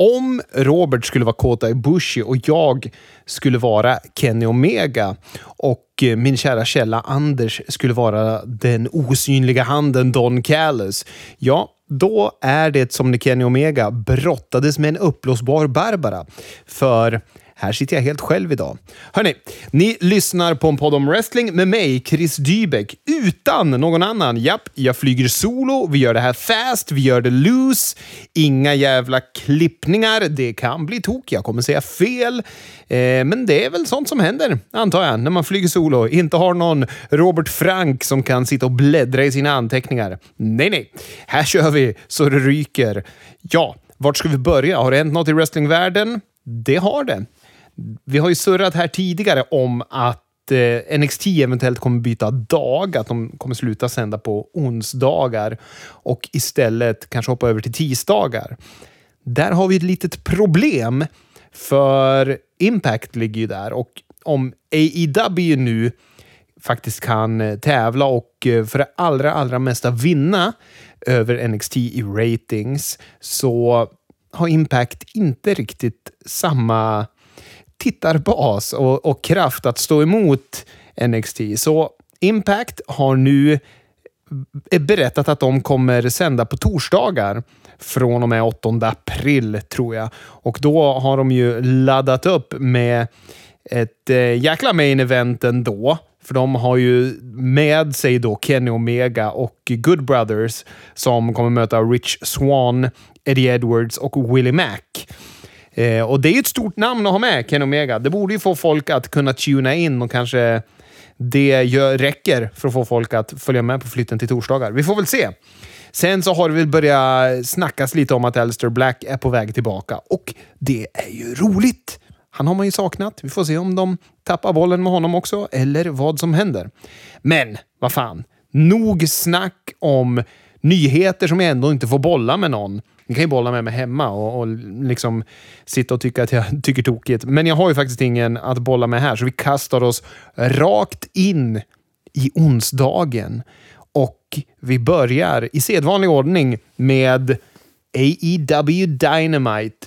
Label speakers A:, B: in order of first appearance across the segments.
A: Om Robert skulle vara Kota Ibushi och jag skulle vara Kenny Omega och eh, min kära källa Anders skulle vara den osynliga handen Don Callis, ja, då är det som när Kenny Omega brottades med en uppblåsbar Barbara. För här sitter jag helt själv idag. Hörni, ni lyssnar på en podd om wrestling med mig, Chris Dybeck, utan någon annan. Japp, jag flyger solo, vi gör det här fast, vi gör det loose. Inga jävla klippningar. Det kan bli tok, jag kommer säga fel. Eh, men det är väl sånt som händer, antar jag, när man flyger solo. Inte har någon Robert Frank som kan sitta och bläddra i sina anteckningar. Nej, nej. Här kör vi så det ryker. Ja, vart ska vi börja? Har det hänt något i wrestlingvärlden? Det har det. Vi har ju surrat här tidigare om att eh, NXT eventuellt kommer byta dag, att de kommer sluta sända på onsdagar och istället kanske hoppa över till tisdagar. Där har vi ett litet problem, för Impact ligger ju där och om AEW nu faktiskt kan eh, tävla och eh, för det allra, allra mesta vinna över NXT i ratings så har Impact inte riktigt samma tittarbas och, och kraft att stå emot NXT. Så Impact har nu berättat att de kommer sända på torsdagar från och med 8 april, tror jag. Och då har de ju laddat upp med ett eh, jäkla main event ändå. För de har ju med sig då Kenny Omega och Good Brothers som kommer möta Rich Swan, Eddie Edwards och Willie Mack. Eh, och det är ju ett stort namn att ha med, Ken Omega. Det borde ju få folk att kunna tuna in och kanske det gör, räcker för att få folk att följa med på flytten till torsdagar. Vi får väl se. Sen så har det väl börjat snackas lite om att Alistair Black är på väg tillbaka och det är ju roligt. Han har man ju saknat. Vi får se om de tappar bollen med honom också eller vad som händer. Men vad fan, nog snack om nyheter som jag ändå inte får bolla med någon. Ni kan ju bolla med mig hemma och, och liksom sitta och tycka att jag tycker tokigt. Men jag har ju faktiskt ingen att bolla med här, så vi kastar oss rakt in i onsdagen. Och vi börjar i sedvanlig ordning med AEW Dynamite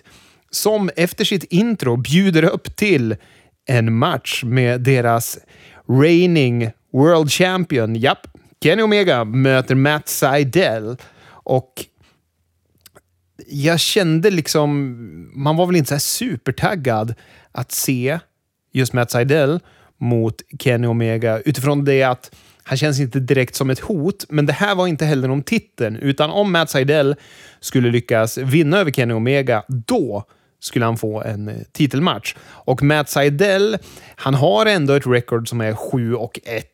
A: som efter sitt intro bjuder upp till en match med deras reigning World Champion. Japp, Kenny Omega möter Matt Seidel. Och jag kände liksom, man var väl inte så supertaggad att se just Matt Seidel mot Kenny Omega utifrån det att han känns inte direkt som ett hot, men det här var inte heller om titeln, utan om Matt Seidel skulle lyckas vinna över Kenny Omega, då skulle han få en eh, titelmatch. Och Matt Seidel, han har ändå ett record som är 7 och 1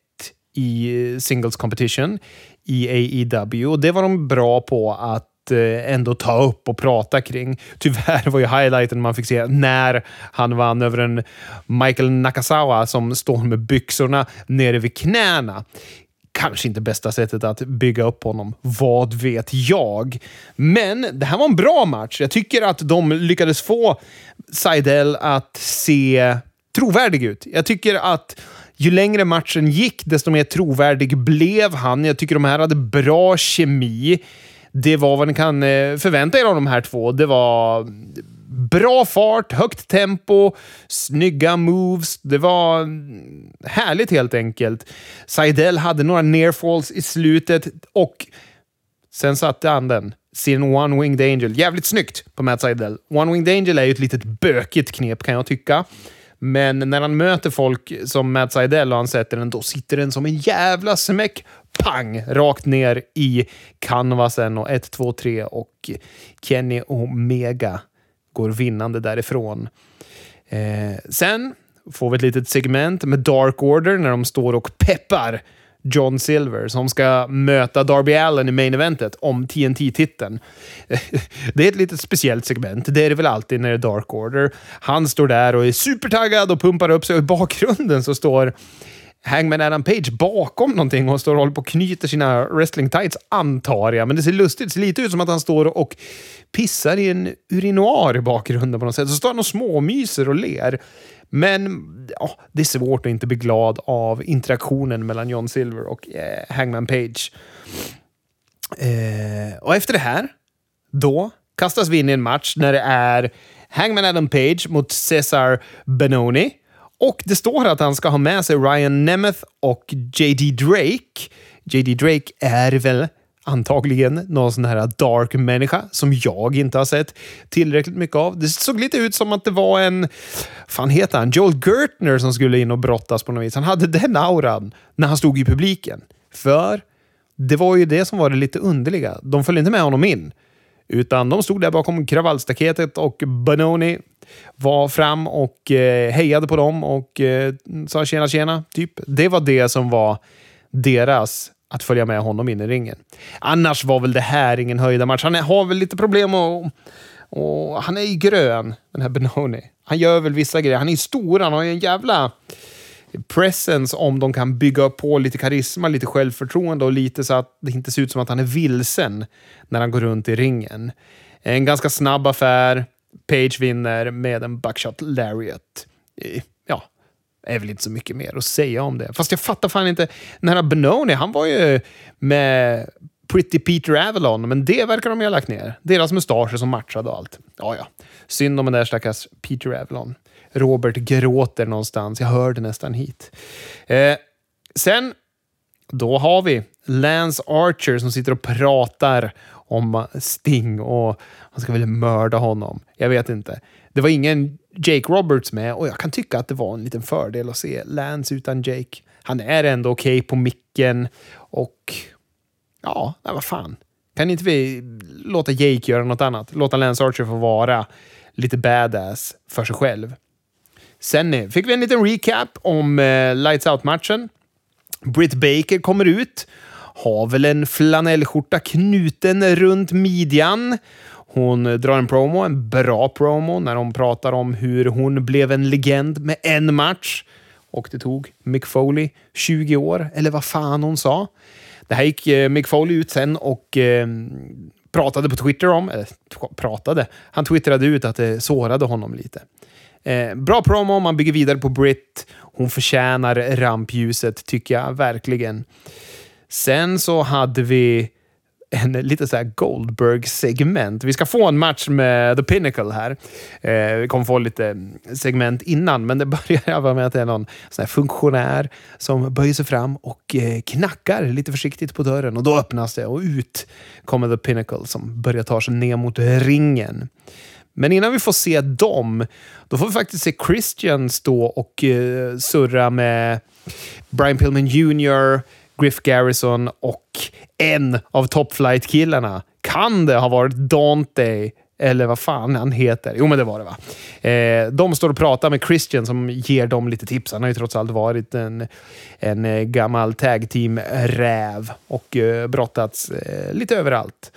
A: i eh, singles competition i AEW och det var de bra på att Eh, ändå ta upp och prata kring. Tyvärr var ju highlighten man fick se när han vann över en Michael Nakasawa som står med byxorna nere vid knäna kanske inte bästa sättet att bygga upp honom. Vad vet jag? Men det här var en bra match. Jag tycker att de lyckades få Seidel att se trovärdig ut. Jag tycker att ju längre matchen gick, desto mer trovärdig blev han. Jag tycker de här hade bra kemi det var vad ni kan eh, förvänta er av de här två. Det var bra fart, högt tempo, snygga moves. Det var mm, härligt helt enkelt. Seidel hade några nearfalls i slutet och sen satte han den. Sin One-Winged Angel. Jävligt snyggt på Matt Seidel. One-Winged Angel är ju ett litet bökigt knep kan jag tycka. Men när han möter folk som Matt Seidel och han sätter den, då sitter den som en jävla smäck pang, rakt ner i canvasen och 1, 2, 3 och Kenny Omega går vinnande därifrån. Eh, sen får vi ett litet segment med Dark Order när de står och peppar John Silver som ska möta Darby Allen i main eventet om TNT-titeln. Det är ett litet speciellt segment. Det är det väl alltid när det är Dark Order. Han står där och är supertaggad och pumpar upp sig och i bakgrunden så står Hangman Adam Page bakom någonting och står och håller på och knyter sina wrestling tights, antar jag. Men det ser lustigt Det ser lite ut som att han står och pissar i en urinoar i bakgrunden på något sätt. Så står han och småmyser och ler. Men ja, det är svårt att inte bli glad av interaktionen mellan John Silver och eh, Hangman Page. Eh, och efter det här, då kastas vi in i en match när det är Hangman Adam Page mot Cesar Benoni. Och det står att han ska ha med sig Ryan Nemeth och JD Drake. JD Drake är väl antagligen någon sån här dark-människa som jag inte har sett tillräckligt mycket av. Det såg lite ut som att det var en, fan heter han, Joel Gertner som skulle in och brottas på något vis. Han hade den auran när han stod i publiken. För det var ju det som var det lite underliga. De följde inte med honom in. Utan de stod där bakom kravallstaketet och Benoni var fram och eh, hejade på dem och eh, sa tjena tjena, typ. Det var det som var deras att följa med honom in i ringen. Annars var väl det här ingen höjda match. Han har väl lite problem och, och han är ju grön, den här Benoni. Han gör väl vissa grejer. Han är stor, han har ju en jävla presence om de kan bygga på lite karisma, lite självförtroende och lite så att det inte ser ut som att han är vilsen när han går runt i ringen. En ganska snabb affär. Page vinner med en buckshot lariat. Ja, är väl inte så mycket mer att säga om det. Fast jag fattar fan inte. Den här Benoni, han var ju med Pretty Peter Avalon, men det verkar de ju ha lagt ner. Deras mustascher som matchade och allt. Ja, ja. Synd om den där stackars Peter Avalon. Robert gråter någonstans. Jag hörde nästan hit. Eh, sen, då har vi Lance Archer som sitter och pratar om Sting och han ska väl mörda honom. Jag vet inte. Det var ingen Jake Roberts med och jag kan tycka att det var en liten fördel att se Lance utan Jake. Han är ändå okej okay på micken och ja, vad fan. Kan inte vi låta Jake göra något annat? Låta Lance Archer få vara lite badass för sig själv. Sen eh, fick vi en liten recap om eh, Lights Out-matchen. Britt Baker kommer ut, har väl en flanellskjorta knuten runt midjan. Hon drar en promo, en bra promo, när hon pratar om hur hon blev en legend med en match. Och det tog Mick Foley 20 år, eller vad fan hon sa. Det här gick eh, Mick Foley ut sen och eh, pratade på Twitter om. Eller pratade. Han twittrade ut att det sårade honom lite. Eh, bra promo, man bygger vidare på Britt. Hon förtjänar rampljuset, tycker jag verkligen. Sen så hade vi en lite så Goldberg-segment. Vi ska få en match med The Pinnacle här. Eh, vi kommer få lite segment innan, men det börjar med att det är någon sån funktionär som böjer sig fram och eh, knackar lite försiktigt på dörren och då öppnas det och ut kommer The Pinnacle som börjar ta sig ner mot ringen. Men innan vi får se dem, då får vi faktiskt se Christian stå och eh, surra med Brian Pillman Jr., Griff Garrison och en av Top Flight-killarna. Kan det ha varit Dante eller vad fan han heter. Jo, men det var det va. Eh, de står och pratar med Christian som ger dem lite tips. Han har ju trots allt varit en, en eh, gammal tag team-räv och eh, brottats eh, lite överallt.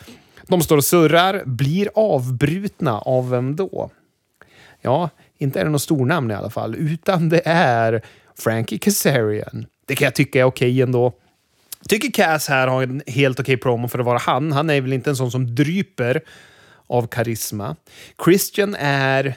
A: De står och surrar, blir avbrutna av vem då? Ja, inte är det något stornamn i alla fall, utan det är Frankie Kazarian. Det kan jag tycka är okej okay ändå. Tycker Cass här har en helt okej okay promo för att vara han. Han är väl inte en sån som dryper av karisma. Christian är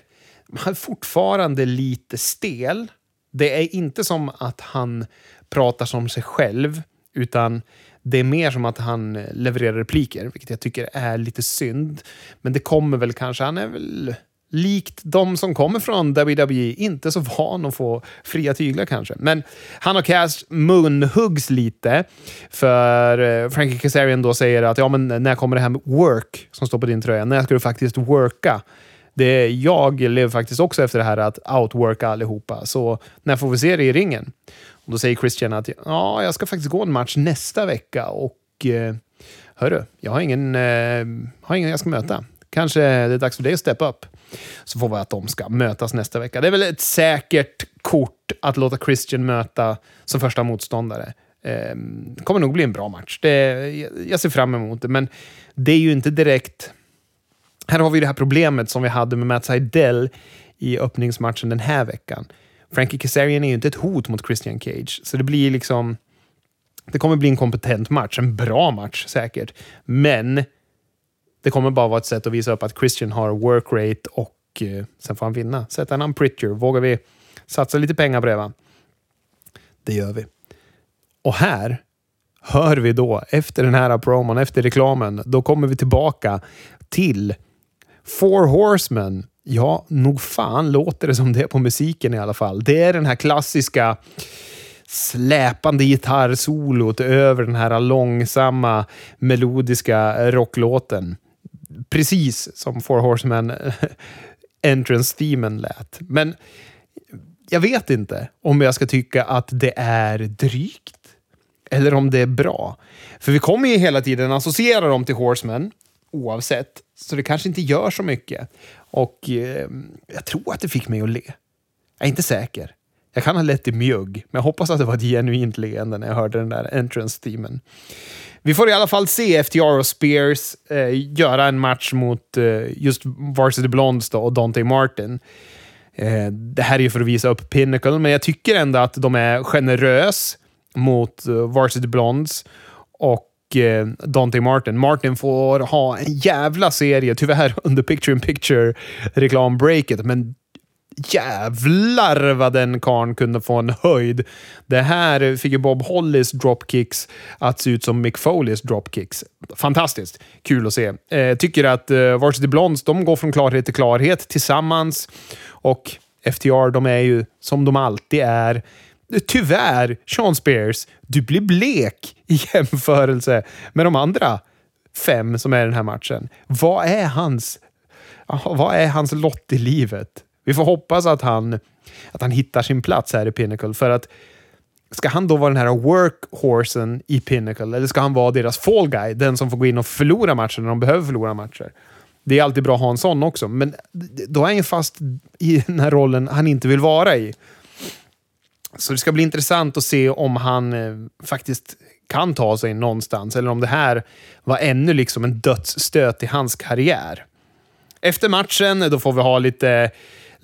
A: fortfarande lite stel. Det är inte som att han pratar som sig själv, utan det är mer som att han levererar repliker, vilket jag tycker är lite synd. Men det kommer väl kanske, han är väl likt de som kommer från WWE, inte så van att få fria tyglar kanske. Men han och Cash munhuggs lite, för eh, Frankie Kazarian då säger att ja, men när kommer det här med work som står på din tröja? När ska du faktiskt worka? Det, jag lever faktiskt också efter det här att outworka allihopa, så när får vi se det i ringen? Och då säger Christian att ja, jag ska faktiskt gå en match nästa vecka och eh, hörru, jag har ingen, eh, har ingen jag ska möta. Kanske det är dags för dig att steppa upp. Så får vi att de ska mötas nästa vecka. Det är väl ett säkert kort att låta Christian möta som första motståndare. Eh, kommer nog bli en bra match. Det, jag ser fram emot det, men det är ju inte direkt... Här har vi det här problemet som vi hade med Matt Seidel i öppningsmatchen den här veckan. Frankie Kazarian är ju inte ett hot mot Christian Cage, så det blir liksom... Det kommer bli en kompetent match, en bra match säkert. Men det kommer bara vara ett sätt att visa upp att Christian har work rate och eh, sen får han vinna. Sätta en Pritcher. Vågar vi satsa lite pengar på det? Va? Det gör vi. Och här hör vi då, efter den här promon, efter reklamen, då kommer vi tillbaka till Four Horsemen. Ja, nog fan låter det som det på musiken i alla fall. Det är den här klassiska släpande gitarrsolot över den här långsamma melodiska rocklåten. Precis som Four Horsemen entrance-themen lät. Men jag vet inte om jag ska tycka att det är drygt eller om det är bra. För vi kommer ju hela tiden associera dem till Horsemen oavsett, så det kanske inte gör så mycket. Och eh, jag tror att det fick mig att le. Jag är inte säker. Jag kan ha lett i mjugg, men jag hoppas att det var ett genuint leende när jag hörde den där entrance-teamen. Vi får i alla fall se FTR och Spears eh, göra en match mot eh, just Varsity Blondes då, och Dante Martin. Eh, det här är ju för att visa upp Pinnacle, men jag tycker ändå att de är generös mot eh, Varsity Blondes och eh, Dante Martin. Martin får ha en jävla serie, tyvärr under picture in picture reklambreaket, men jävlar vad den karn kunde få en höjd. Det här fick ju Bob Hollys dropkicks att se ut som Mick Foleys dropkicks. Fantastiskt kul att se. Eh, tycker att eh, Varsity Blondes, de går från klarhet till klarhet tillsammans och FTR, de är ju som de alltid är. Tyvärr, Sean Spears, du blir blek i jämförelse med de andra fem som är i den här matchen. Vad är hans, vad är hans lott i livet? Vi får hoppas att han, att han hittar sin plats här i Pinnacle. För att Ska han då vara den här workhorsen i Pinnacle eller ska han vara deras fall guy? Den som får gå in och förlora matcher när de behöver förlora matcher. Det är alltid bra att ha en sån också, men då är han ju fast i den här rollen han inte vill vara i. Så det ska bli intressant att se om han eh, faktiskt kan ta sig någonstans eller om det här var ännu liksom en dödsstöt i hans karriär. Efter matchen då får vi ha lite,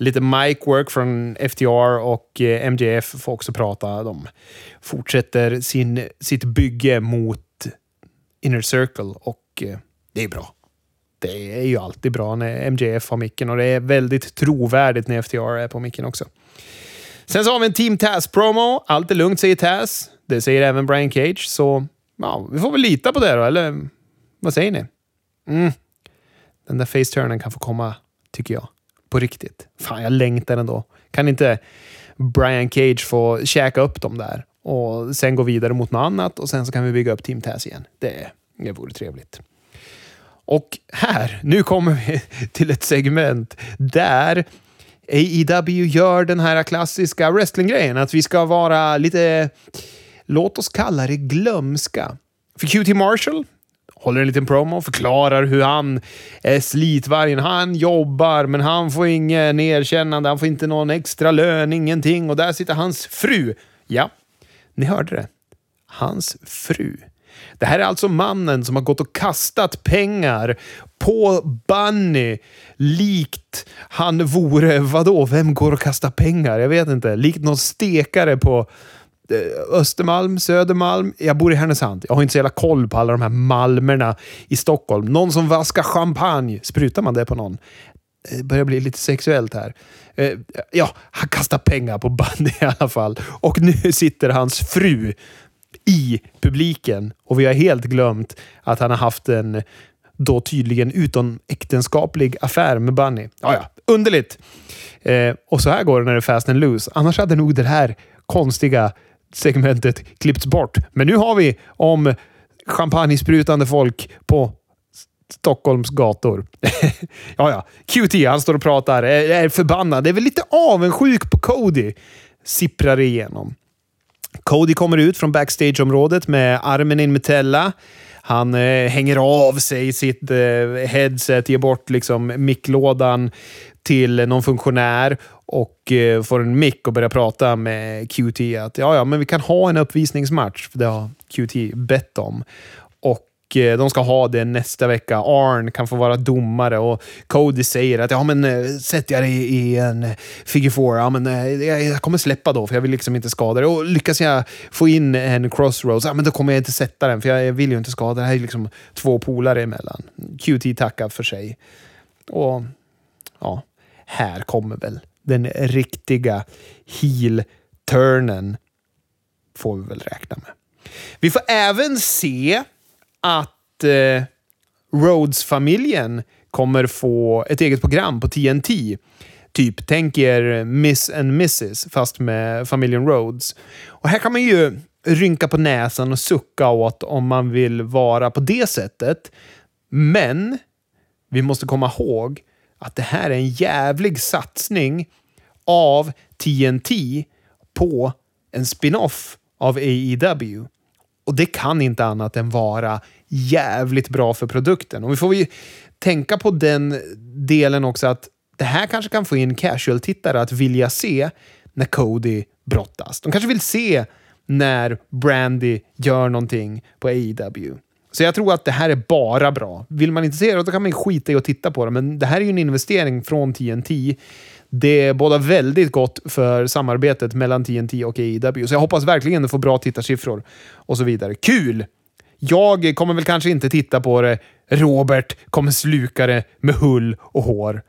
A: lite mic work från FTR och eh, MJF får också prata. De fortsätter sin, sitt bygge mot Inner Circle och eh, det är bra. Det är ju alltid bra när MJF har micken och det är väldigt trovärdigt när FTR är på micken också. Sen så har vi en Team Taz-promo. Allt är lugnt, säger Taz. Det säger även Brian Cage, så ja, vi får väl lita på det då, eller vad säger ni? Mm. Den där face-turnen kan få komma, tycker jag. På riktigt. Fan, jag längtar ändå. Kan inte Brian Cage få käka upp dem där och sen gå vidare mot något annat och sen så kan vi bygga upp Team Taz igen. Det, det vore trevligt. Och här, nu kommer vi till ett segment där AEW gör den här klassiska wrestlinggrejen, att vi ska vara lite, låt oss kalla det glömska. För QT Marshall håller en liten promo, och förklarar hur han är slitvargen. Han jobbar, men han får ingen erkännande, han får inte någon extra lön, ingenting. Och där sitter hans fru. Ja, ni hörde det. Hans fru. Det här är alltså mannen som har gått och kastat pengar på Bunny likt han vore, vadå, vem går och kastar pengar? Jag vet inte. Likt någon stekare på Eh, Östermalm, Södermalm. Jag bor i Härnösand. Jag har inte så jävla koll på alla de här malmerna i Stockholm. Någon som vaskar champagne. Sprutar man det på någon? Eh, det börjar bli lite sexuellt här. Eh, ja, han kastar pengar på Bunny i alla fall. Och nu sitter hans fru i publiken och vi har helt glömt att han har haft en då tydligen utomäktenskaplig affär med Bunny. Ja, ja, underligt. Eh, och så här går det när det är fast and loose. Annars hade nog det här konstiga segmentet klippts bort. Men nu har vi om champagnesprutande folk på Stockholms gator. ja, ja. QT, han står och pratar, är, är förbannad. är väl lite avundsjuk på Cody. Sipprar igenom. Cody kommer ut från backstageområdet med armen in Metella. Han eh, hänger av sig sitt eh, headset, ger bort liksom micklådan till någon funktionär och eh, får en mick och börjar prata med QT att ja, ja, men vi kan ha en uppvisningsmatch. För det har QT bett om. Eh, de ska ha det nästa vecka. Arn kan få vara domare och Cody säger att ja, men eh, sätter jag dig i en figure four, ja, men eh, jag kommer släppa då för jag vill liksom inte skada dig. Och lyckas jag få in en crossroads, ja, men då kommer jag inte sätta den för jag vill ju inte skada. Det här är liksom två polare emellan. QT tackar för sig. Och ja, här kommer väl den riktiga heel-turnen. Får vi väl räkna med. Vi får även se att eh, Rhodes-familjen kommer få ett eget program på TNT. Typ, tänk er Miss and Mrs fast med familjen Rhodes. Och här kan man ju rynka på näsan och sucka åt om man vill vara på det sättet. Men vi måste komma ihåg att det här är en jävlig satsning av TNT på en spin-off av AEW. Och det kan inte annat än vara jävligt bra för produkten. Och vi får ju tänka på den delen också att det här kanske kan få in casual-tittare att vilja se när Cody brottas. De kanske vill se när Brandy gör någonting på AEW. Så jag tror att det här är bara bra. Vill man inte se det, då kan man skita i att titta på det. Men det här är ju en investering från TNT. Det båda väldigt gott för samarbetet mellan TNT och AEW. Så jag hoppas verkligen att få bra tittarsiffror och så vidare. Kul! Jag kommer väl kanske inte titta på det. Robert kommer sluka det med hull och hår.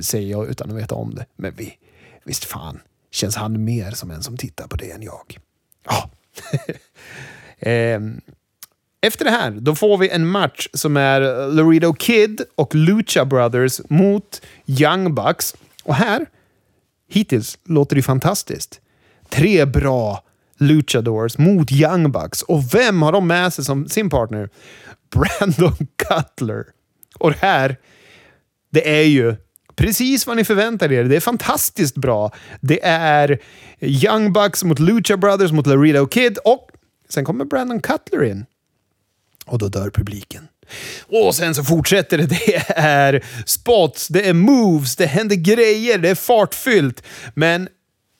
A: Säger jag utan att veta om det. Men vi, visst fan känns han mer som en som tittar på det än jag. Ja. eh, efter det här, då får vi en match som är Laredo Kid och Lucha Brothers mot Young Bucks. Och här, hittills, låter det fantastiskt. Tre bra Luchadors mot Young Bucks. Och vem har de med sig som sin partner? Brandon Cutler. Och det här, det är ju precis vad ni förväntar er. Det är fantastiskt bra. Det är Young Bucks mot Lucha Brothers mot Laredo Kid och sen kommer Brandon Cutler in. Och då dör publiken. Och sen så fortsätter det. Det är spots, det är moves, det händer grejer, det är fartfyllt. Men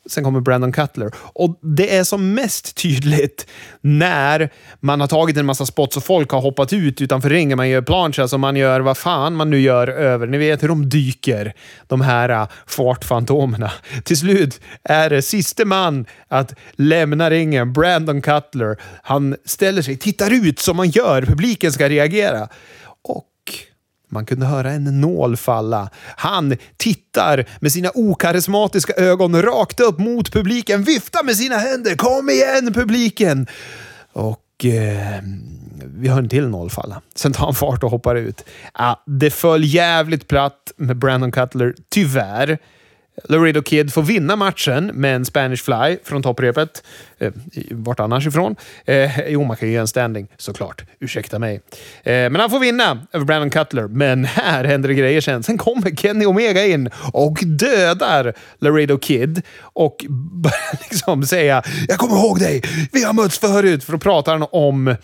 A: Sen kommer Brandon Cutler. Och det är som mest tydligt när man har tagit en massa spots och folk har hoppat ut utanför ringen. Man gör plancha som man gör vad fan man nu gör över. Ni vet hur de dyker, de här äh, fartfantomerna. Till slut är det siste man att lämna ringen, Brandon Cutler. Han ställer sig, tittar ut som man gör. Publiken ska reagera. Man kunde höra en nål falla. Han tittar med sina okarismatiska ögon rakt upp mot publiken, viftar med sina händer. Kom igen publiken! Och eh, vi hör en till nål falla. Sen tar han fart och hoppar ut. Ah, det föll jävligt platt med Brandon Cutler, tyvärr. Laredo Kid får vinna matchen med en Spanish Fly från topprepet. Eh, vart annars ifrån? Eh, jo, man kan ju göra en standing såklart. Ursäkta mig. Eh, men han får vinna över Brandon Cutler. Men här händer det grejer sen. Sen kommer Kenny Omega in och dödar Laredo Kid och börjar liksom säga “Jag kommer ihåg dig! Vi har mötts förut!” För då pratar han om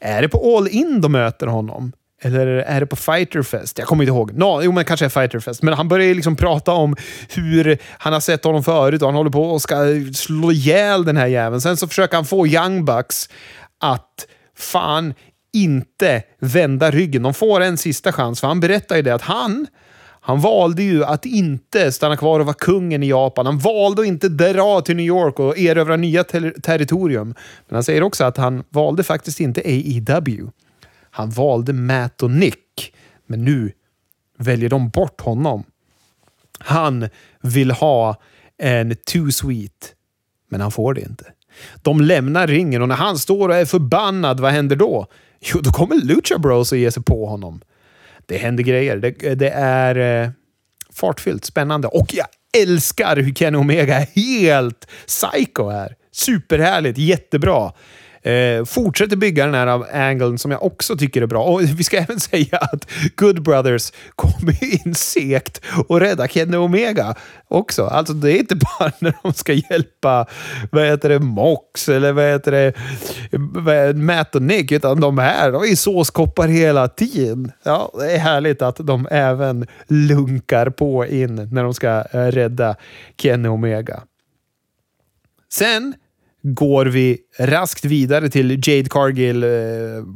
A: är det på All In de möter honom? Eller är det på Fighterfest? Jag kommer inte ihåg. No, jo, men kanske är Fighterfest. Men han börjar liksom prata om hur han har sett honom förut och han håller på och ska slå ihjäl den här jäveln. Sen så försöker han få Young Bucks att fan inte vända ryggen. De får en sista chans, för han berättar ju det att han han valde ju att inte stanna kvar och vara kungen i Japan. Han valde att inte dra till New York och erövra nya ter territorium. Men han säger också att han valde faktiskt inte AEW. Han valde Matt och Nick, men nu väljer de bort honom. Han vill ha en too sweet, men han får det inte. De lämnar ringen och när han står och är förbannad, vad händer då? Jo, då kommer Lucha Bros och ger sig på honom. Det händer grejer. Det, det är eh, fartfyllt, spännande och jag älskar hur Kenny Omega är helt psycho här. Superhärligt, jättebra. Eh, fortsätter bygga den här av angeln som jag också tycker är bra. Och vi ska även säga att Good Brothers kommer in segt och rädda Kenny Omega också. Alltså det är inte bara när de ska hjälpa vad heter det, Mox eller vad heter det, Matt och Nick, utan de här de är såskoppar hela tiden. Ja, det är härligt att de även lunkar på in när de ska eh, rädda Kenny Omega. Sen går vi raskt vidare till Jade Cargill eh,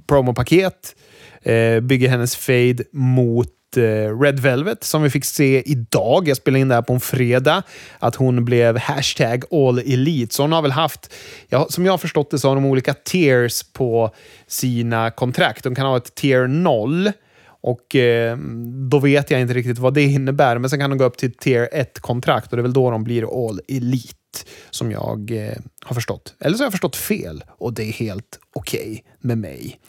A: promopaket. Eh, bygger hennes fade mot eh, Red Velvet som vi fick se idag. Jag spelade in det här på en fredag. Att hon blev hashtag all elite. Så hon har väl haft, ja, som jag har förstått det, så har de olika tiers på sina kontrakt. De kan ha ett tier 0 och eh, då vet jag inte riktigt vad det innebär. Men sen kan de gå upp till tier 1-kontrakt och det är väl då de blir all elite som jag eh, har förstått. Eller så har jag förstått fel och det är helt okej okay med mig.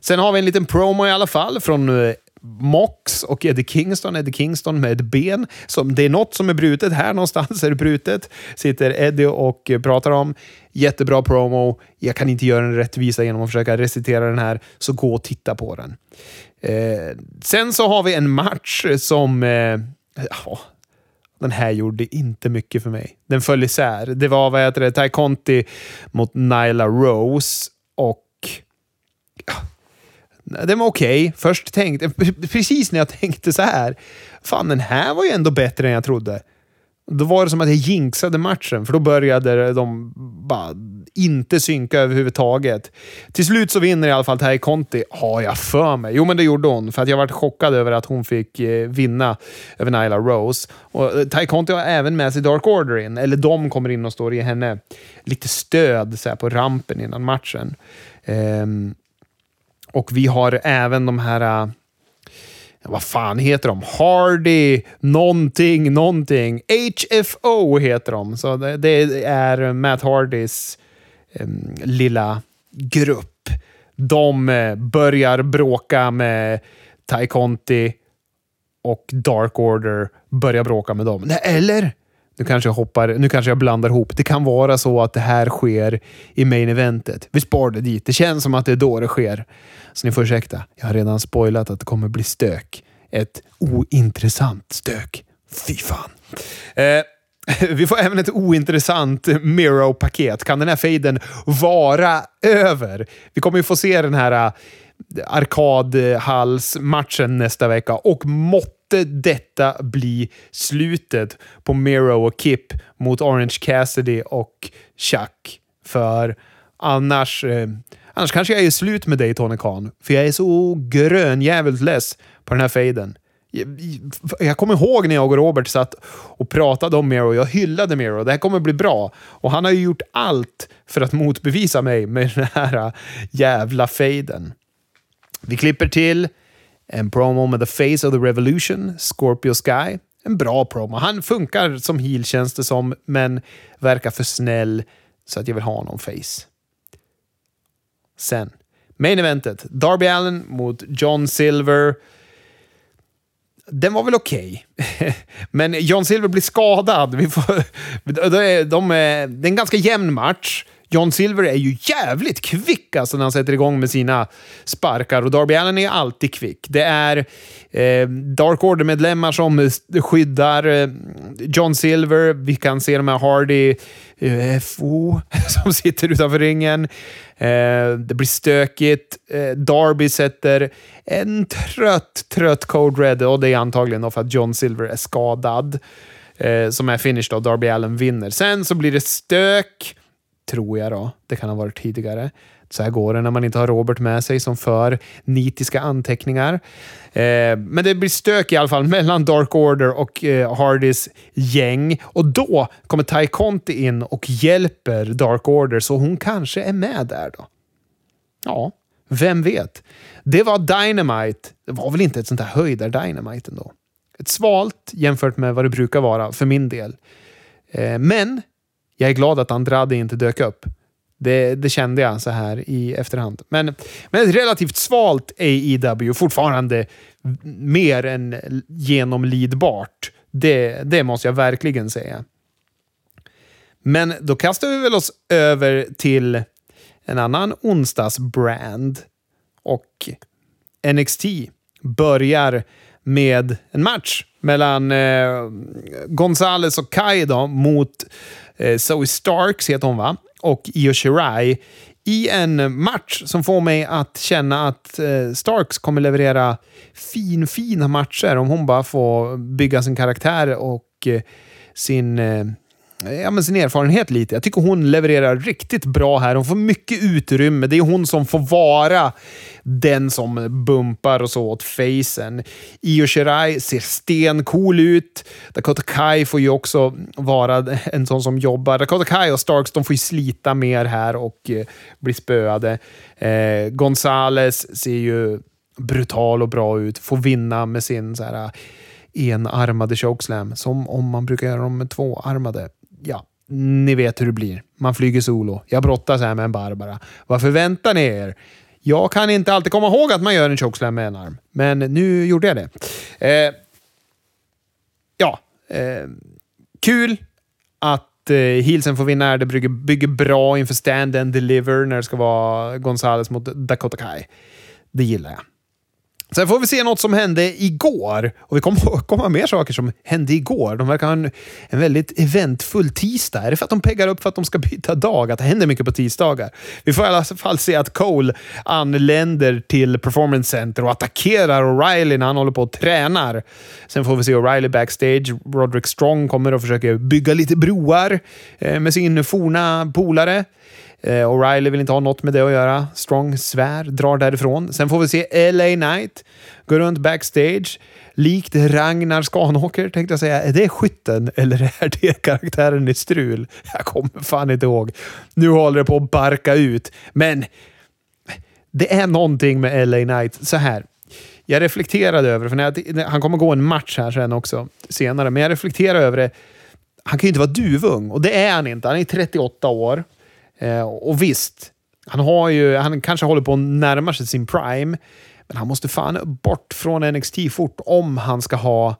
A: Sen har vi en liten promo i alla fall från eh, Mox och Eddie Kingston. Eddie Kingston med ett ben. Som, det är något som är brutet. Här någonstans är det brutet. Sitter Eddie och pratar om. Jättebra promo. Jag kan inte göra en rättvisa genom att försöka recitera den här, så gå och titta på den. Eh, sen så har vi en match som... Eh, ja, den här gjorde inte mycket för mig. Den föll isär. Det var vad heter det, Ty Conti mot Nyla Rose och... Ja, den var okej. Okay. Först tänkte... Precis när jag tänkte så här. Fan, den här var ju ändå bättre än jag trodde. Då var det som att jag jinxade matchen, för då började de bara inte synka överhuvudtaget. Till slut så vinner i alla fall Tay Conti, har jag för mig. Jo, men det gjorde hon, för att jag varit chockad över att hon fick eh, vinna över Nyla Rose. Och eh, Conti har även med sig Dark Order in, eller de kommer in och står i henne lite stöd så här, på rampen innan matchen. Um, och vi har även de här eh, vad fan heter de? Hardy någonting, någonting. HFO heter de. Så det, det är Matt Hardys eh, lilla grupp. De eh, börjar bråka med Tai Conti och Dark Order börjar bråka med dem. Eller? Nu kanske jag hoppar, nu kanske jag blandar ihop. Det kan vara så att det här sker i main eventet. Vi spar det dit. Det känns som att det är då det sker. Så ni får ursäkta. Jag har redan spoilat att det kommer bli stök. Ett ointressant stök. Fy fan. Eh, vi får även ett ointressant Miro-paket. Kan den här fejden vara över? Vi kommer ju få se den här äh, arkadhalsmatchen nästa vecka och måtte detta bli slutet på Miro och Kip mot Orange Cassidy och Chuck. För annars eh, Annars kanske jag är slut med dig Tony Khan, för jag är så grönjävligt less på den här fejden. Jag, kommer ihåg när jag och Robert satt och pratade om Miro. Jag hyllade Miro. Det här kommer bli bra. Och han har ju gjort allt för att motbevisa mig med den här jävla fejden. Vi klipper till en promo med The Face of the Revolution, Scorpio Sky. En bra promo. Han funkar som heel känns det som, men verkar för snäll så att jag vill ha honom face. Sen, main eventet. Darby Allen mot John Silver. Den var väl okej. Okay. Men John Silver blir skadad. Vi får, de, de, det är en ganska jämn match. John Silver är ju jävligt kvick alltså när han sätter igång med sina sparkar och Darby Allen är alltid kvick. Det är eh, Dark Order-medlemmar som skyddar eh, John Silver. Vi kan se de här Hardy eh, UFO som sitter utanför ringen. Eh, det blir stökigt. Eh, Darby sätter en trött, trött Code Red och det är antagligen för att John Silver är skadad. Eh, som är finish då. Darby Allen vinner. Sen så blir det stök. Tror jag då. Det kan ha varit tidigare. Så här går det när man inte har Robert med sig som för nitiska anteckningar. Eh, men det blir stök i alla fall mellan Dark Order och eh, Hardys gäng. Och då kommer Ty Conti in och hjälper Dark Order, så hon kanske är med där då. Ja, vem vet? Det var Dynamite. Det var väl inte ett sånt här höjdar-Dynamite ändå? Ett svalt jämfört med vad det brukar vara för min del. Eh, men jag är glad att Andrade inte dök upp. Det, det, kände jag så här i efterhand. Men, men ett relativt svalt AEW, fortfarande mer än genomlidbart. Det, det måste jag verkligen säga. Men då kastar vi väl oss över till en annan onsdagsbrand. Och NXT börjar med en match mellan eh, Gonzales och Kai då, mot Eh, Zoe Starks, heter hon va? och Io Shirai i en match som får mig att känna att eh, Starks kommer leverera fin, fina matcher om hon bara får bygga sin karaktär och eh, sin ja, men sin erfarenhet lite. Jag tycker hon levererar riktigt bra här. Hon får mycket utrymme. Det är hon som får vara den som bumpar och så åt facen. Io Shirai ser stencool ut. Dakota Kai får ju också vara en sån som jobbar. Dakota Kai och Starks de får ju slita mer här och eh, bli spöade. Eh, Gonzales ser ju brutal och bra ut. Får vinna med sin så här eh, enarmade chokeslam, som om man brukar göra dem med tvåarmade ja, ni vet hur det blir. Man flyger solo. Jag brottas här med en Barbara. Vad förväntar ni er? Jag kan inte alltid komma ihåg att man gör en chokeslam med en arm, men nu gjorde jag det. Eh, ja, eh, kul att eh, Heelsen får vinna. Det bygger, bygger bra inför stand and deliver när det ska vara Gonzales mot Dakota Kai. Det gillar jag. Sen får vi se något som hände igår. Och vi kommer komma mer saker som hände igår. De verkar ha en, en väldigt eventfull tisdag. Är det för att de peggar upp för att de ska byta dag? Att det händer mycket på tisdagar? Vi får i alla fall se att Cole anländer till Performance Center och attackerar O'Reilly när han håller på och tränar. Sen får vi se O'Reilly backstage. Roderick Strong kommer och försöker bygga lite broar eh, med sin forna polare. Eh, O'Reilly vill inte ha något med det att göra. Strong svär, drar därifrån. Sen får vi se LA Knight gå runt backstage. Likt Ragnar Skanåker tänkte jag säga. Är det skytten eller är det karaktären i Strul? Jag kommer fan inte ihåg. Nu håller det på att barka ut. Men det är någonting med LA Knight. Så här. Jag reflekterade över för när jag, han kommer gå en match här sen också senare, men jag reflekterade över det. Han kan ju inte vara duvung och det är han inte. Han är 38 år. Eh, och visst, han, har ju, han kanske håller på att närma sig sin prime, men han måste fan bort från NXT fort om han ska ha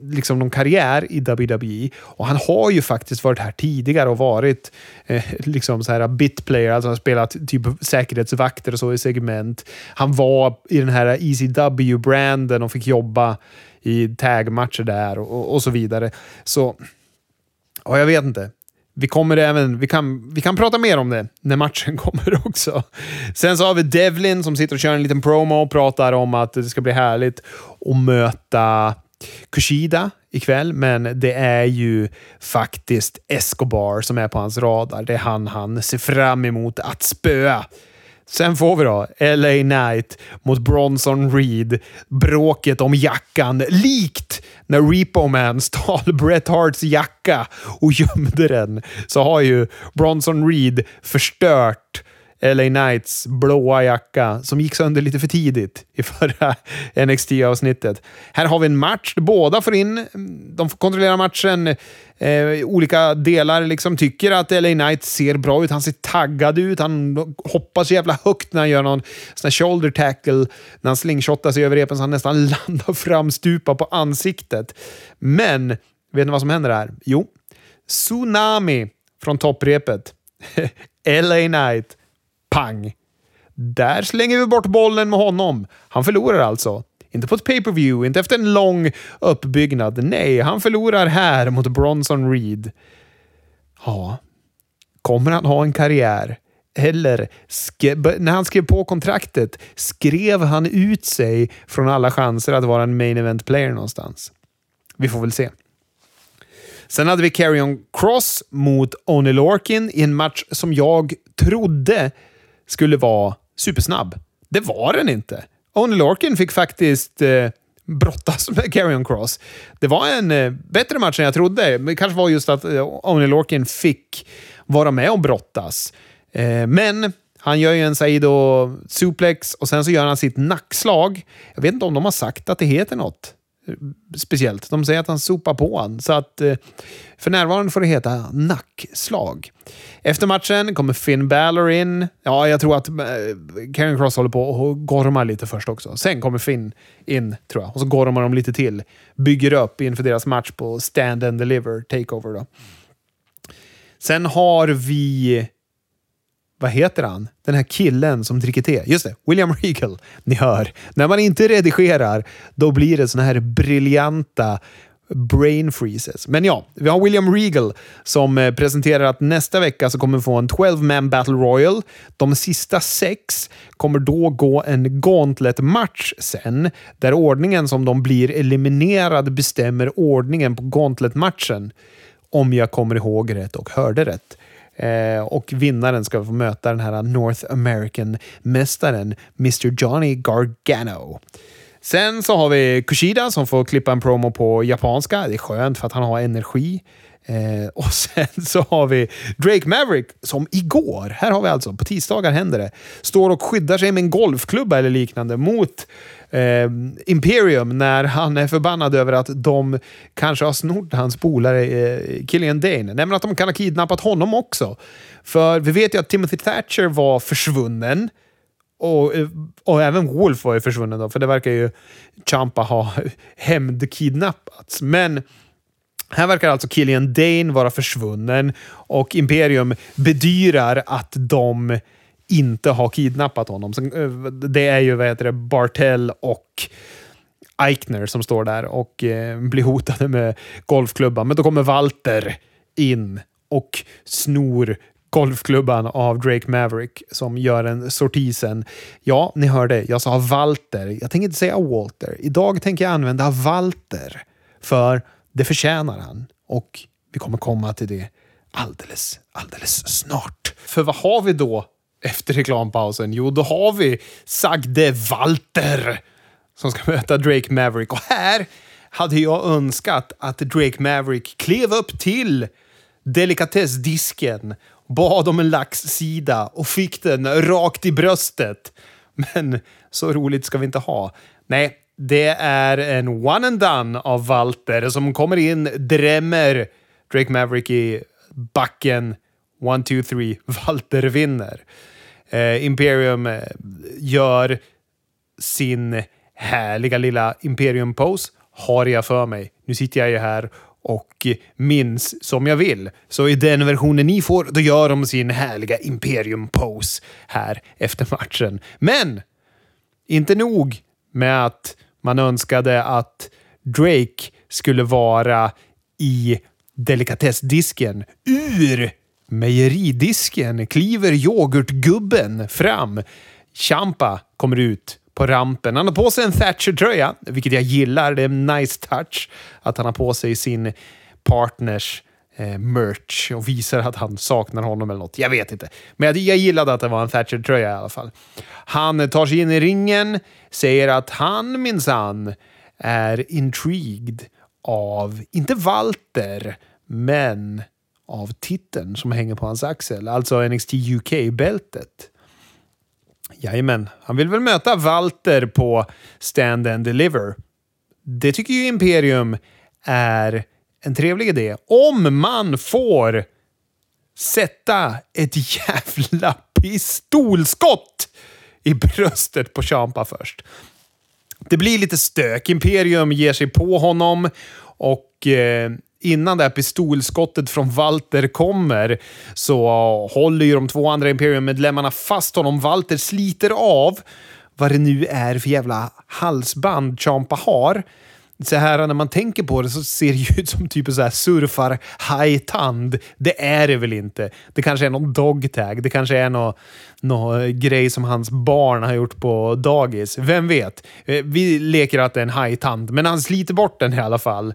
A: liksom någon karriär i WWE. Och han har ju faktiskt varit här tidigare och varit eh, liksom så här bitplayer, alltså har spelat typ säkerhetsvakter och så i segment. Han var i den här ECW-branden och fick jobba i tagmatcher där och, och så vidare. Så, ja, jag vet inte. Vi, kommer även, vi, kan, vi kan prata mer om det när matchen kommer också. Sen så har vi Devlin som sitter och kör en liten promo och pratar om att det ska bli härligt att möta Kushida ikväll, men det är ju faktiskt Escobar som är på hans radar. Det är han han ser fram emot att spöa. Sen får vi då LA Knight mot Bronson Reed. Bråket om jackan, likt när Repo Man stal Bret Harts jacka och gömde den, så har ju Bronson Reed förstört LA Knights blåa jacka som gick sönder lite för tidigt i förra NXT-avsnittet. Här har vi en match där båda får in, de får kontrollera matchen, eh, olika delar liksom tycker att LA Knight ser bra ut. Han ser taggad ut, han hoppar så jävla högt när han gör någon sån shoulder tackle, när han slingshottar sig över repen så han nästan landar framstupa på ansiktet. Men, vet ni vad som händer här? Jo, Tsunami från topprepet. LA Knight Pang! Där slänger vi bort bollen med honom. Han förlorar alltså. Inte på ett pay-per-view, inte efter en lång uppbyggnad. Nej, han förlorar här mot Bronson Reed. Ja, kommer han ha en karriär? Eller när han skrev på kontraktet, skrev han ut sig från alla chanser att vara en main event player någonstans? Vi får väl se. Sen hade vi Carrion Cross mot Oney Lorkin i en match som jag trodde skulle vara supersnabb. Det var den inte. Only Lorkin fick faktiskt eh, brottas med Carrion Cross. Det var en eh, bättre match än jag trodde. Det kanske var just att eh, Only Lorkin fick vara med och brottas. Eh, men han gör ju en Saido suplex och sen så gör han sitt nackslag. Jag vet inte om de har sagt att det heter något Eh, speciellt. De säger att han sopar på han. Så att eh, för närvarande får det heta nackslag. Efter matchen kommer Finn Balor in. Ja, jag tror att eh, Karen Cross håller på och gormar lite först också. Sen kommer Finn in, tror jag. Och så gormar de lite till. Bygger upp inför deras match på Stand and Deliver Takeover. Då. Sen har vi vad heter han? Den här killen som dricker te. Just det, William Regal. Ni hör, när man inte redigerar, då blir det såna här briljanta brain freezes. Men ja, vi har William Regal som eh, presenterar att nästa vecka så kommer vi få en 12-man Battle Royal. De sista sex kommer då gå en Gauntlet-match sen, där ordningen som de blir eliminerad bestämmer ordningen på Gauntlet-matchen. Om jag kommer ihåg rätt och hörde rätt. Eh, och vinnaren ska få möta den här North American-mästaren Mr Johnny Gargano. Sen så har vi Kushida som får klippa en promo på japanska. Det är skönt för att han har energi. Eh, och sen så har vi Drake Maverick som igår, här har vi alltså, på tisdagar händer det, står och skyddar sig med en golfklubba eller liknande mot eh, Imperium när han är förbannad över att de kanske har snott hans polare eh, Killian Dane. Nämligen att de kan ha kidnappat honom också. För vi vet ju att Timothy Thatcher var försvunnen och, eh, och även Wolf var ju försvunnen då, för det verkar ju Champa ha hämndkidnappats. Men här verkar alltså Killian Dane vara försvunnen och Imperium bedyrar att de inte har kidnappat honom. Eh, det är ju vad heter det, Bartell och Eichner som står där och eh, blir hotade med golfklubban. Men då kommer Walter in och snor golfklubban av Drake Maverick som gör en sortisen. Ja, ni hörde, jag sa Walter. Jag tänker inte säga Walter. Idag tänker jag använda Walter. För det förtjänar han. Och vi kommer komma till det alldeles, alldeles snart. För vad har vi då efter reklampausen? Jo, då har vi Sagde Walter som ska möta Drake Maverick. Och här hade jag önskat att Drake Maverick klev upp till delikatessdisken, bad om en laxsida och fick den rakt i bröstet. Men så roligt ska vi inte ha. Nej, det är en one and done av Walter som kommer in, drämmer Drake Maverick i backen. One, two, three. Walter vinner. Eh, Imperium eh, gör sin härliga lilla Imperium-pose har jag för mig. Nu sitter jag ju här och minns som jag vill. Så i den versionen ni får, då gör de sin härliga Imperium-pose här efter matchen. Men inte nog med att man önskade att Drake skulle vara i delikatessdisken. Ur mejeridisken kliver yoghurtgubben fram. Champa kommer ut på rampen. Han har på sig en Thatcher-tröja, vilket jag gillar. Det är en nice touch att han har på sig sin partners eh, merch och visar att han saknar honom eller något. Jag vet inte. Men jag, jag gillade att det var en Thatcher-tröja i alla fall. Han tar sig in i ringen, säger att han minsann är intrigued av, inte Walter, men av titeln som hänger på hans axel, alltså NXT UK-bältet. Jajamän, han vill väl möta Walter på Stand and Deliver. Det tycker ju Imperium är en trevlig idé. Om man får sätta ett jävla pistolskott i bröstet på Champa först. Det blir lite stök. Imperium ger sig på honom och eh, innan det här pistolskottet från Walter kommer så håller ju de två andra Imperium-medlemmarna fast honom. Walter sliter av vad det nu är för jävla halsband Champa har. Så här när man tänker på det så ser det ju ut som typ så här surfar hajtand. Det är det väl inte. Det kanske är någon dogtag. Det kanske är någon, någon grej som hans barn har gjort på dagis. Vem vet? Eh, vi leker att det är en hajtand, men han sliter bort den i alla fall.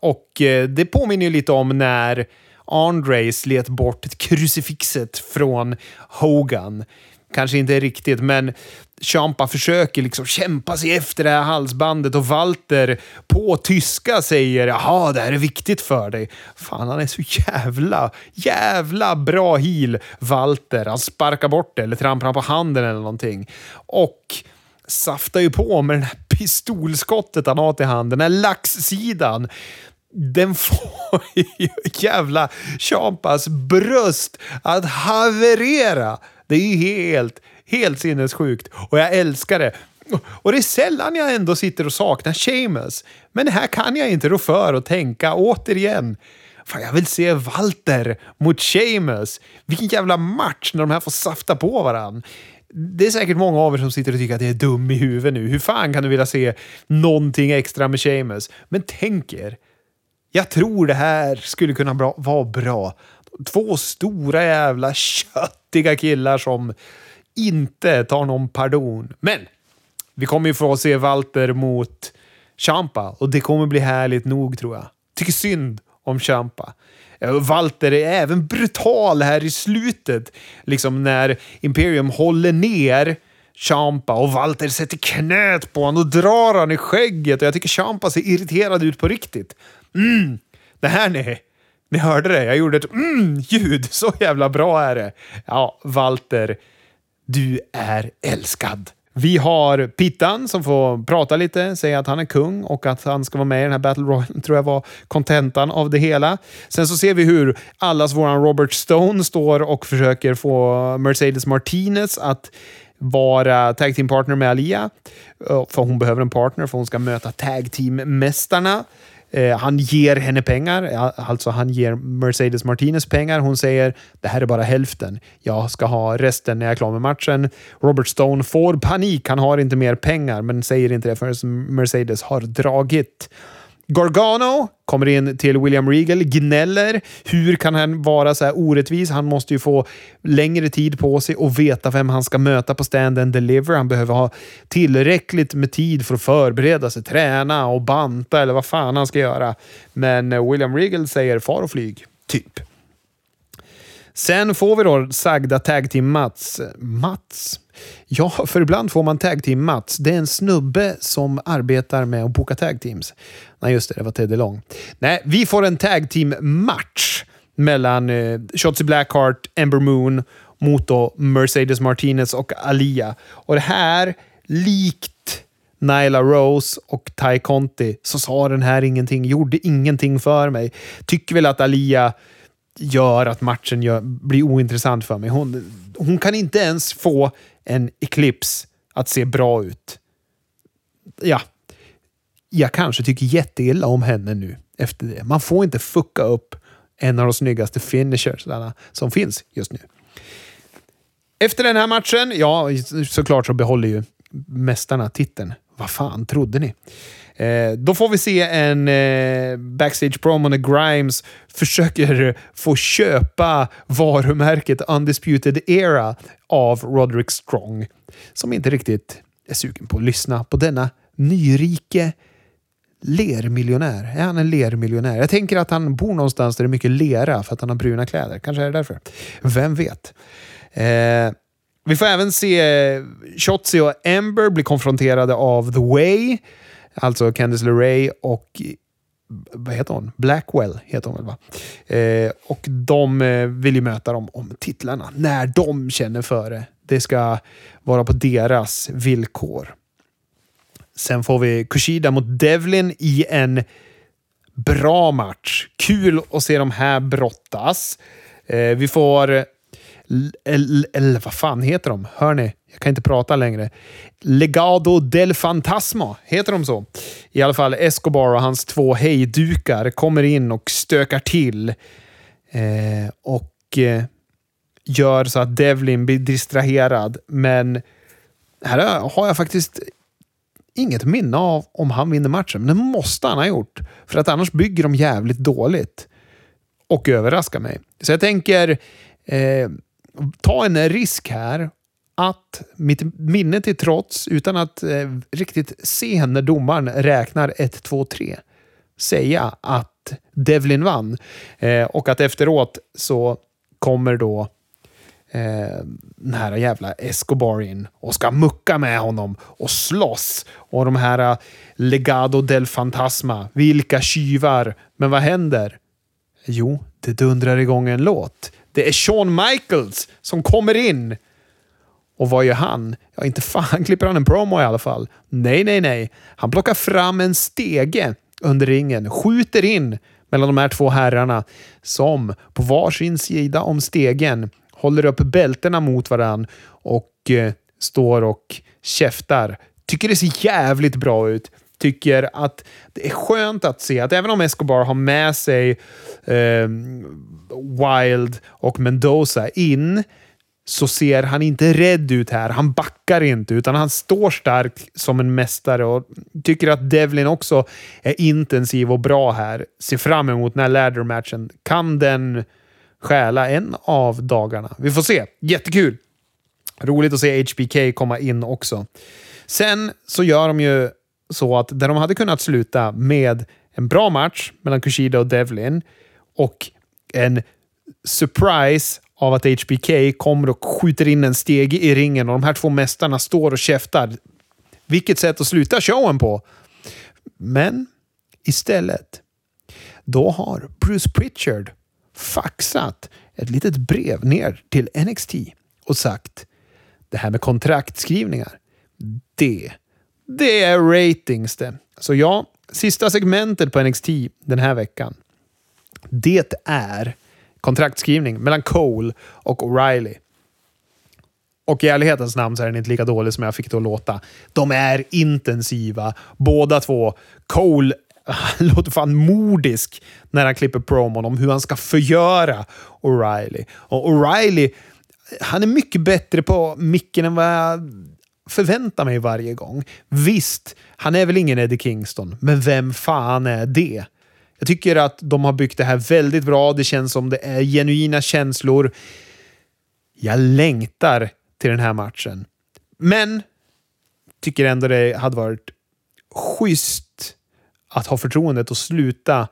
A: Och eh, det påminner ju lite om när Andre slet bort krucifixet från Hogan. Kanske inte riktigt, men Champa försöker liksom kämpa sig efter det här halsbandet och Walter på tyska säger jaha, det här är viktigt för dig. Fan, han är så jävla, jävla bra heel, Walter. Han sparkar bort det eller trampar på handen eller någonting. Och saftar ju på med det här pistolskottet han har till handen, den här laxsidan den får ju jävla Champas bröst att haverera. Det är ju helt, helt sinnessjukt och jag älskar det. Och det är sällan jag ändå sitter och saknar Seamus. Men här kan jag inte rå för och tänka återigen. Fan, jag vill se Walter mot Seamus. Vilken jävla match när de här får safta på varann. Det är säkert många av er som sitter och tycker att det är dum i huvudet nu. Hur fan kan du vilja se någonting extra med Seamus? Men tänk er jag tror det här skulle kunna bra, vara bra. Två stora jävla köttiga killar som inte tar någon pardon. Men vi kommer ju få se Walter mot Champa och det kommer bli härligt nog tror jag. Tycker synd om Champa. Eh, Walter är även brutal här i slutet. Liksom när Imperium håller ner Champa och Walter sätter knät på honom och drar han i skägget. Och jag tycker Champa ser irriterad ut på riktigt. Mm, det här ni, ni hörde det. Jag gjorde ett mm-ljud. Så jävla bra är det. Ja, Walter, du är älskad. Vi har Pittan som får prata lite, säga att han är kung och att han ska vara med i den här Battle Royale, tror jag var kontentan av det hela. Sen så ser vi hur allas våran Robert Stone står och försöker få Mercedes Martinez att vara tag team partner med Alia. För hon behöver en partner för hon ska möta tag team-mästarna. Eh, han ger henne pengar, alltså han ger Mercedes Martinez pengar. Hon säger det här är bara hälften. Jag ska ha resten när jag är klar med matchen. Robert Stone får panik. Han har inte mer pengar, men säger inte det förrän Mercedes har dragit. Gargano kommer in till William Regal, gnäller. Hur kan han vara så här orättvis? Han måste ju få längre tid på sig och veta vem han ska möta på stand and deliver. Han behöver ha tillräckligt med tid för att förbereda sig, träna och banta eller vad fan han ska göra. Men William Regal säger far och flyg, typ. Sen får vi då sagda tag team Mats. Mats? Ja, för ibland får man tag team Mats. Det är en snubbe som arbetar med att boka tag teams. Nej, just det. Det var Teddy Long. Nej, vi får en tag team match mellan eh, Shotzi Blackheart, Ember Moon mot då Mercedes Martinez och Alia. Och det här, likt Nyla Rose och Ty Conti, så sa den här ingenting. Gjorde ingenting för mig. Tycker väl att Alia gör att matchen gör, blir ointressant för mig. Hon, hon kan inte ens få en Eclipse att se bra ut. Ja, jag kanske tycker jätteilla om henne nu efter det. Man får inte fucka upp en av de snyggaste finishers som finns just nu. Efter den här matchen, ja, såklart så behåller ju mästarna titeln. Vad fan trodde ni? Eh, då får vi se en eh, backstage promo när Grimes försöker få köpa varumärket Undisputed Era av Roderick Strong, som inte riktigt är sugen på att lyssna på denna nyrike lermiljonär. Är han en lermiljonär? Jag tänker att han bor någonstans där det är mycket lera för att han har bruna kläder. Kanske är det därför. Vem vet? Eh, vi får även se Shotzi och Ember bli konfronterade av The Way. Alltså Candice LeRae och vad heter hon? Blackwell heter hon väl va? Eh, och de eh, vill ju möta dem om titlarna när de känner för det. Det ska vara på deras villkor. Sen får vi Kushida mot Devlin i en bra match. Kul att se de här brottas. Eh, vi får... Eller vad fan heter de? Hör ni? Jag kan inte prata längre. Legado del Fantasma, heter de så? I alla fall Escobar och hans två hejdukar kommer in och stökar till. Eh, och eh, gör så att Devlin blir distraherad. Men här har jag faktiskt inget minne av om han vinner matchen. Men det måste han ha gjort. För att annars bygger de jävligt dåligt. Och överraskar mig. Så jag tänker eh, ta en risk här att mitt minne till trots, utan att eh, riktigt se när domaren räknar 1, 2, 3, säga att Devlin vann. Eh, och att efteråt så kommer då eh, den här jävla Escobar in och ska mucka med honom och slåss. Och de här eh, Legado del Fantasma, vilka tjuvar. Men vad händer? Jo, det dundrar igång en låt. Det är Shawn Michaels som kommer in och vad gör han? Ja, inte fan klipper han en promo i alla fall. Nej, nej, nej. Han plockar fram en stege under ringen, skjuter in mellan de här två herrarna som på varsin sida om stegen håller upp bältena mot varann och eh, står och käftar. Tycker det ser jävligt bra ut. Tycker att det är skönt att se att även om Escobar har med sig eh, Wild och Mendoza in så ser han inte rädd ut här. Han backar inte, utan han står stark som en mästare och tycker att Devlin också är intensiv och bra här. Ser fram emot den här ladder-matchen. Kan den stjäla en av dagarna? Vi får se. Jättekul! Roligt att se HBK komma in också. Sen så gör de ju så att där de hade kunnat sluta med en bra match mellan Kushida och Devlin och en surprise av att HBK kommer och skjuter in en steg i ringen och de här två mästarna står och käftar. Vilket sätt att sluta showen på! Men istället, då har Bruce Pritchard faxat ett litet brev ner till NXT och sagt det här med kontraktskrivningar, det, det är ratings det. Så ja, sista segmentet på NXT den här veckan, det är kontraktskrivning mellan Cole och O'Reilly. Och i ärlighetens namn så är den inte lika dålig som jag fick det att låta. De är intensiva, båda två. Cole låter fan mordisk när han klipper promon om hur han ska förgöra O'Reilly. Och O'Reilly, han är mycket bättre på micken än vad jag förväntar mig varje gång. Visst, han är väl ingen Eddie Kingston, men vem fan är det? Jag tycker att de har byggt det här väldigt bra. Det känns som det är genuina känslor. Jag längtar till den här matchen. Men tycker ändå det hade varit schysst att ha förtroendet och sluta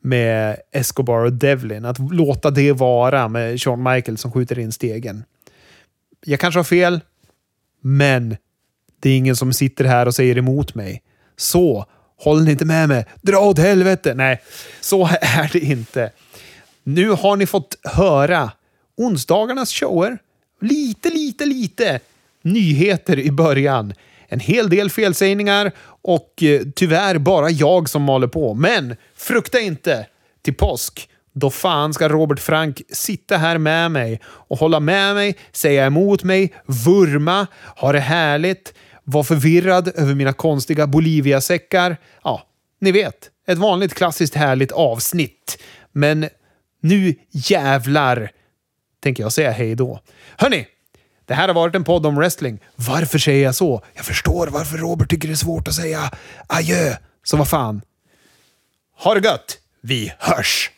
A: med Escobar och Devlin. Att låta det vara med Shawn Michael som skjuter in stegen. Jag kanske har fel, men det är ingen som sitter här och säger emot mig. Så, håller ni inte med mig? Dra åt helvete! Nej, så är det inte. Nu har ni fått höra onsdagarnas shower. Lite, lite, lite nyheter i början. En hel del felsägningar och eh, tyvärr bara jag som maler på. Men frukta inte! Till påsk, då fan ska Robert Frank sitta här med mig och hålla med mig, säga emot mig, vurma, ha det härligt, var förvirrad över mina konstiga Bolivia-säckar. Ja, ni vet. Ett vanligt klassiskt härligt avsnitt. Men nu jävlar tänker jag säga hej då. Hörni! Det här har varit en podd om wrestling. Varför säger jag så? Jag förstår varför Robert tycker det är svårt att säga adjö. Så vad fan. Ha det gött! Vi hörs!